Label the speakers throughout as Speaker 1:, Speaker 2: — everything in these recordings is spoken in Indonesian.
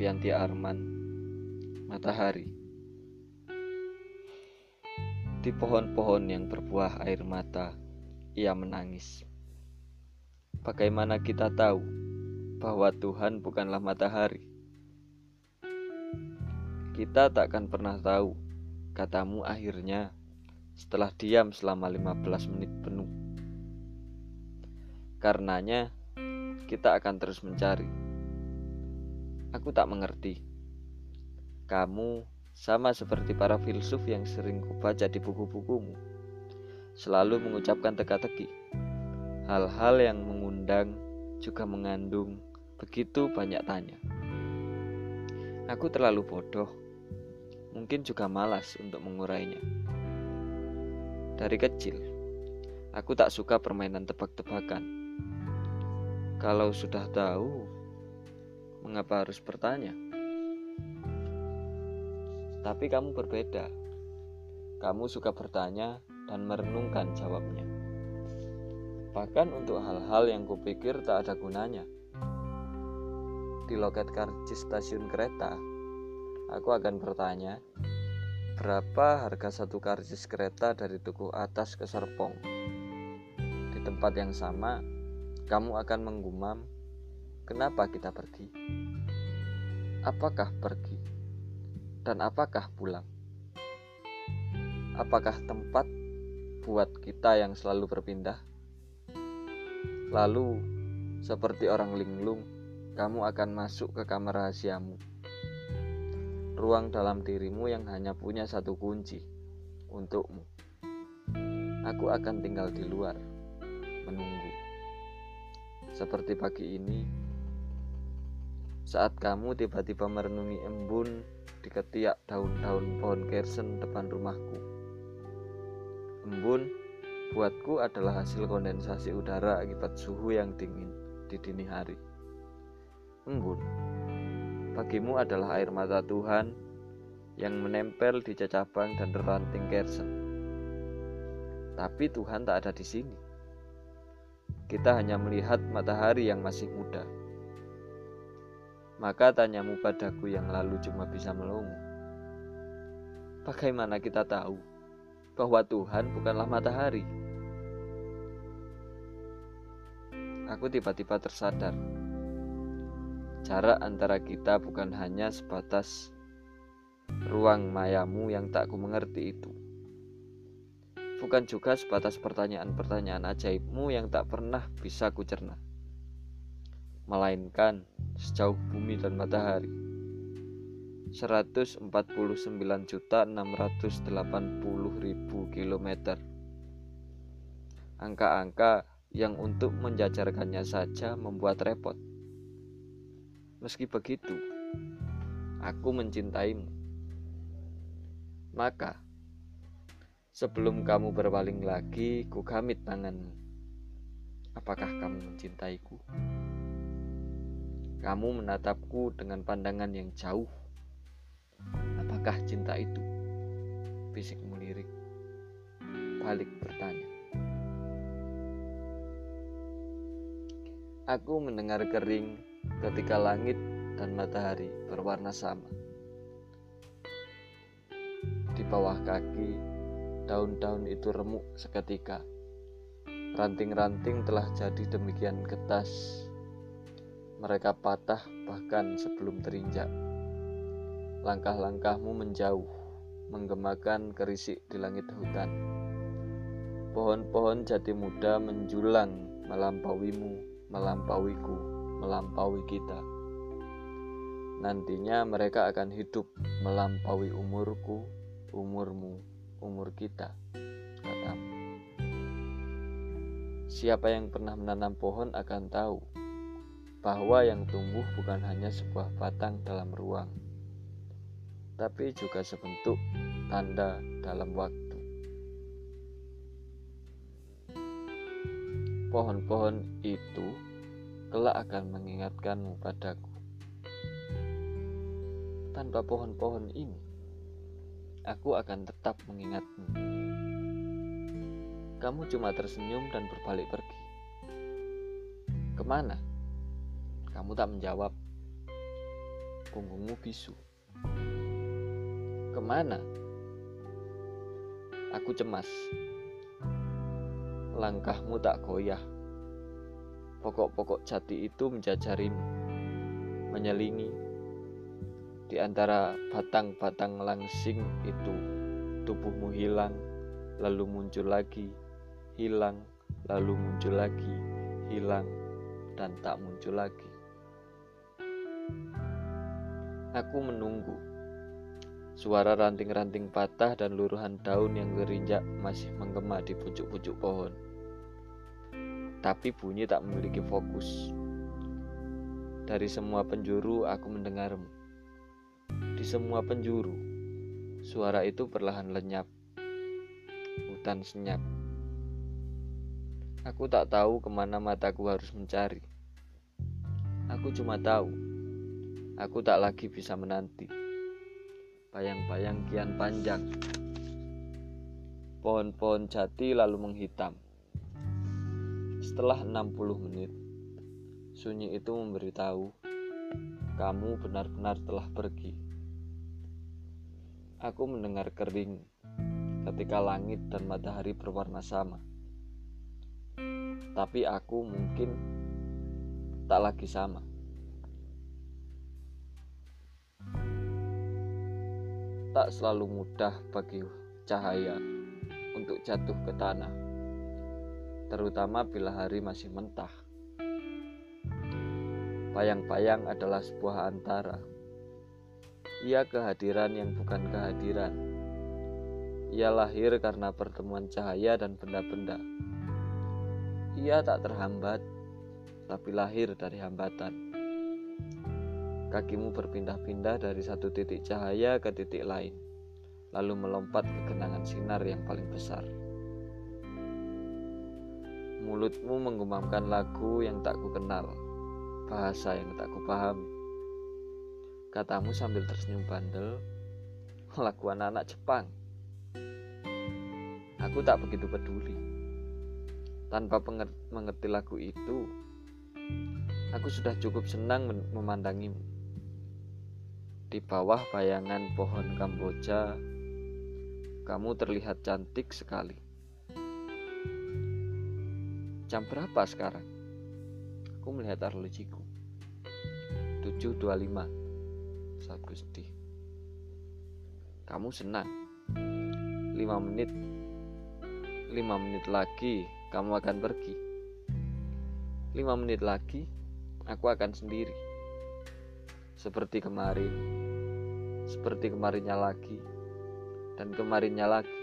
Speaker 1: Novianti Arman Matahari. Di pohon-pohon yang berbuah air mata Ia menangis. Bagaimana kita tahu bahwa Tuhan bukanlah matahari? Kita takkan pernah tahu Katamu akhirnya setelah diam selama 15 menit penuh. Karenanya kita akan terus mencari Aku tak mengerti. Kamu sama seperti para filsuf yang sering kubaca di buku-bukumu. Selalu mengucapkan teka-teki. Hal-hal yang mengundang juga mengandung begitu banyak tanya. Aku terlalu bodoh. Mungkin juga malas untuk mengurainya. Dari kecil, aku tak suka permainan tebak-tebakan. Kalau sudah tahu, Mengapa harus bertanya? Tapi kamu berbeda. Kamu suka bertanya dan merenungkan jawabnya. Bahkan untuk hal-hal yang kupikir tak ada gunanya. Di loket karcis stasiun kereta, aku akan bertanya, berapa harga satu karcis kereta dari Tugu Atas ke Serpong? Di tempat yang sama, kamu akan menggumam Kenapa kita pergi? Apakah pergi? Dan apakah pulang? Apakah tempat buat kita yang selalu berpindah? Lalu, seperti orang linglung, kamu akan masuk ke kamar rahasiamu. Ruang dalam dirimu yang hanya punya satu kunci untukmu. Aku akan tinggal di luar, menunggu. Seperti pagi ini, saat kamu tiba-tiba merenungi embun di ketiak daun-daun pohon kersen depan rumahku. Embun buatku adalah hasil kondensasi udara akibat suhu yang dingin di dini hari. Embun bagimu adalah air mata Tuhan yang menempel di cacabang dan ranting kersen. Tapi Tuhan tak ada di sini. Kita hanya melihat matahari yang masih muda. Maka tanyamu padaku yang lalu cuma bisa melongo. Bagaimana kita tahu bahwa Tuhan bukanlah matahari? Aku tiba-tiba tersadar. Jarak antara kita bukan hanya sebatas ruang mayamu yang tak ku mengerti itu. Bukan juga sebatas pertanyaan-pertanyaan ajaibmu yang tak pernah bisa kucerna. Melainkan sejauh bumi dan matahari. 149.680.000 km. Angka-angka yang untuk menjajarkannya saja membuat repot. Meski begitu, aku mencintaimu. Maka, sebelum kamu berpaling lagi, ku gamit tanganmu. Apakah kamu mencintaiku? Kamu menatapku dengan pandangan yang jauh. Apakah cinta itu? Bisikmu lirik. Balik bertanya. Aku mendengar kering ketika langit dan matahari berwarna sama. Di bawah kaki, daun-daun itu remuk seketika. Ranting-ranting telah jadi demikian ketas mereka patah bahkan sebelum terinjak. Langkah-langkahmu menjauh, menggemakan kerisik di langit hutan. Pohon-pohon jati muda menjulang melampauimu, melampauiku, melampaui kita. Nantinya mereka akan hidup melampaui umurku, umurmu, umur kita, katamu. Siapa yang pernah menanam pohon akan tahu bahwa yang tumbuh bukan hanya sebuah batang dalam ruang, tapi juga sebentuk tanda dalam waktu. Pohon-pohon itu kelak akan mengingatkanmu padaku. Tanpa pohon-pohon ini, aku akan tetap mengingatmu. Kamu cuma tersenyum dan berbalik pergi. Ke mana? Kamu tak menjawab. punggungmu bisu. Ke mana? Aku cemas. Langkahmu tak goyah. Pokok-pokok jati itu menjajarimu, menyelingi di antara batang-batang langsing itu. Tubuhmu hilang, lalu muncul lagi, hilang, lalu muncul lagi, hilang, dan tak muncul lagi. Aku menunggu. Suara ranting-ranting patah dan luruhan daun yang gerinjak masih menggema di pucuk-pucuk pohon. Tapi bunyi tak memiliki fokus. Dari semua penjuru aku mendengarmu. Di semua penjuru, suara itu perlahan lenyap. Hutan senyap. Aku tak tahu ke mana mataku harus mencari. Aku cuma tahu Aku tak lagi bisa menanti. Bayang-bayang kian panjang. Pohon-pohon jati lalu menghitam. Setelah 60 menit, sunyi itu memberitahu kamu benar-benar telah pergi. Aku mendengar kering ketika langit dan matahari berwarna sama. Tapi aku mungkin tak lagi sama. Tak selalu mudah bagi cahaya untuk jatuh ke tanah, terutama bila hari masih mentah. Bayang-bayang adalah sebuah antara. Ia kehadiran yang bukan kehadiran. Ia lahir karena pertemuan cahaya dan benda-benda. Ia tak terhambat, tapi lahir dari hambatan. Kakimu berpindah-pindah dari satu titik cahaya ke titik lain, lalu melompat ke genangan sinar yang paling besar. Mulutmu menggumamkan lagu yang tak ku kenal, bahasa yang tak ku pahami. Katamu sambil tersenyum bandel, lagu anak-anak Jepang. Aku tak begitu peduli. Tanpa mengerti lagu itu, aku sudah cukup senang memandangimu. Di bawah bayangan pohon Kamboja, kamu terlihat cantik sekali. Jam berapa sekarang? Aku melihat arlojiku. 7.25 saat sedih. Kamu senang. 5 menit 5 menit lagi kamu akan pergi. 5 menit lagi aku akan sendiri seperti kemarin, seperti kemarinnya lagi, dan kemarinnya lagi.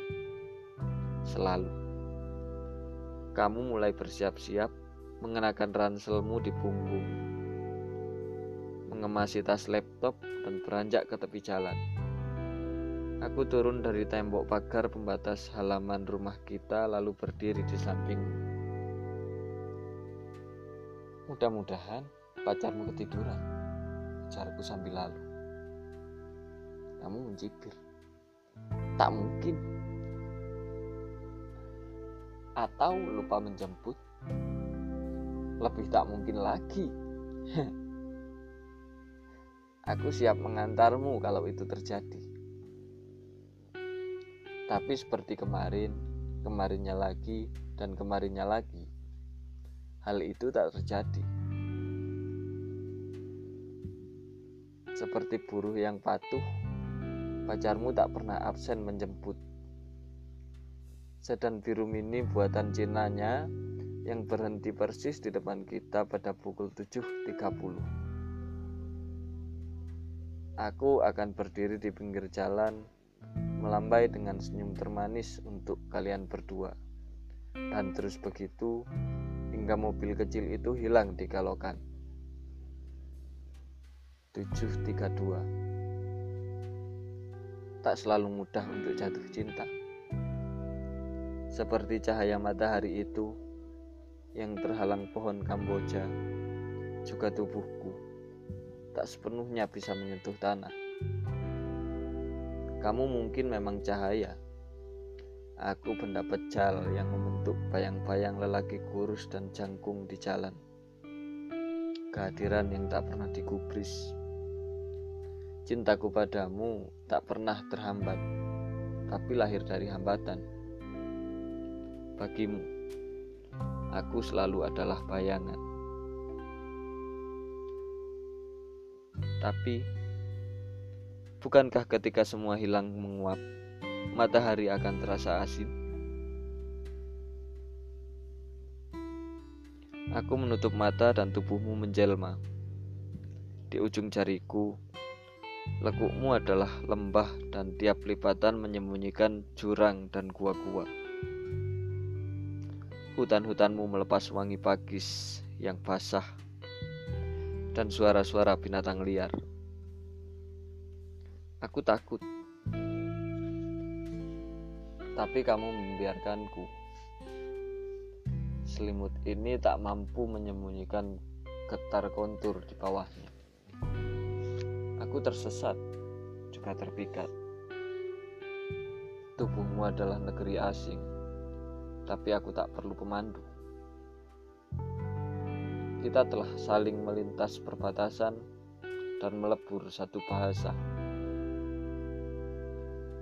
Speaker 1: Selalu. Kamu mulai bersiap-siap mengenakan ranselmu di punggung, mengemasi tas laptop dan beranjak ke tepi jalan. Aku turun dari tembok pagar pembatas halaman rumah kita lalu berdiri di samping. Mudah-mudahan pacarmu ketiduran ujarku sambil lalu. Kamu mencibir. Tak mungkin. Atau lupa menjemput. Lebih tak mungkin lagi. Aku siap mengantarmu kalau itu terjadi. Tapi seperti kemarin, kemarinnya lagi, dan kemarinnya lagi, hal itu tak terjadi. Seperti buruh yang patuh, pacarmu tak pernah absen menjemput. Sedan biru mini buatan Cinanya yang berhenti persis di depan kita pada pukul 7.30. Aku akan berdiri di pinggir jalan, melambai dengan senyum termanis untuk kalian berdua. Dan terus begitu, hingga mobil kecil itu hilang di kalokan. 732 Tak selalu mudah untuk jatuh cinta. Seperti cahaya matahari itu Yang terhalang pohon Kamboja Juga tubuhku Tak sepenuhnya bisa menyentuh tanah. Kamu mungkin memang cahaya. Aku benda pecal yang membentuk bayang-bayang lelaki kurus dan jangkung di jalan. Kehadiran yang tak pernah digubris Cintaku padamu tak pernah terhambat, tapi lahir dari hambatan. Bagimu, aku selalu adalah bayangan. Tapi, bukankah ketika semua hilang menguap, matahari akan terasa asin? Aku menutup mata dan tubuhmu menjelma. Di ujung jariku, lekukmu adalah lembah dan tiap lipatan menyembunyikan jurang dan gua-gua. Hutan-hutanmu melepas wangi pagis yang basah dan suara-suara binatang liar. Aku takut, tapi kamu membiarkanku selimut ini tak mampu menyembunyikan getar kontur di bawahnya. Aku tersesat, juga terpikat. Tubuhmu adalah negeri asing, tapi aku tak perlu pemandu. Kita telah saling melintas perbatasan dan melebur satu bahasa.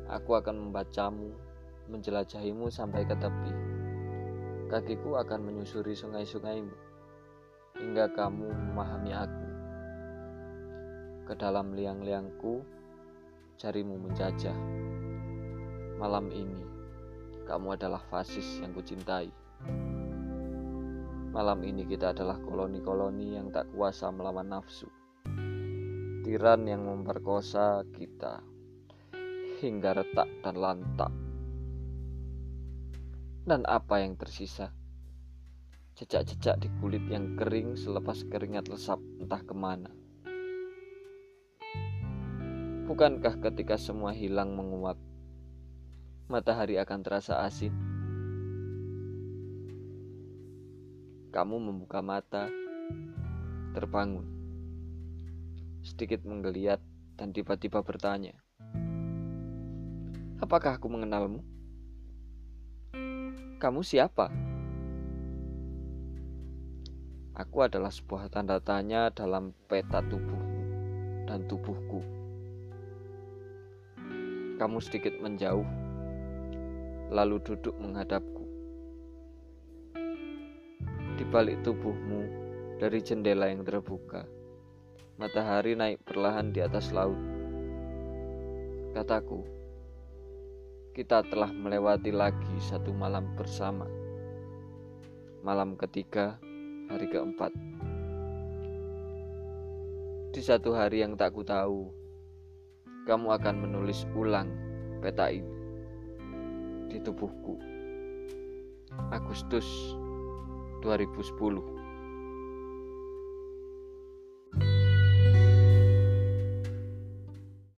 Speaker 1: Aku akan membacamu, menjelajahimu sampai ke tepi kakiku akan menyusuri sungai-sungaimu hingga kamu memahami aku. Ke dalam liang-liangku, jarimu menjajah. Malam ini, kamu adalah fasis yang kucintai. Malam ini kita adalah koloni-koloni yang tak kuasa melawan nafsu. Tiran yang memperkosa kita hingga retak dan lantak. Dan apa yang tersisa? Jejak-jejak di kulit yang kering selepas keringat lesap entah ke mana. Bukankah ketika semua hilang menguap, matahari akan terasa asin? Kamu membuka mata, terbangun, sedikit menggeliat, dan tiba-tiba bertanya, "Apakah aku mengenalmu?" Kamu siapa? Aku adalah sebuah tanda tanya dalam peta tubuhmu dan tubuhku. Kamu sedikit menjauh, lalu duduk menghadapku. Di balik tubuhmu, dari jendela yang terbuka, matahari naik perlahan di atas laut. Kataku, kita telah melewati lagi satu malam bersama. Malam ketiga, hari keempat. Di satu hari yang tak ku tahu, kamu akan menulis ulang peta ini di tubuhku. Agustus 2010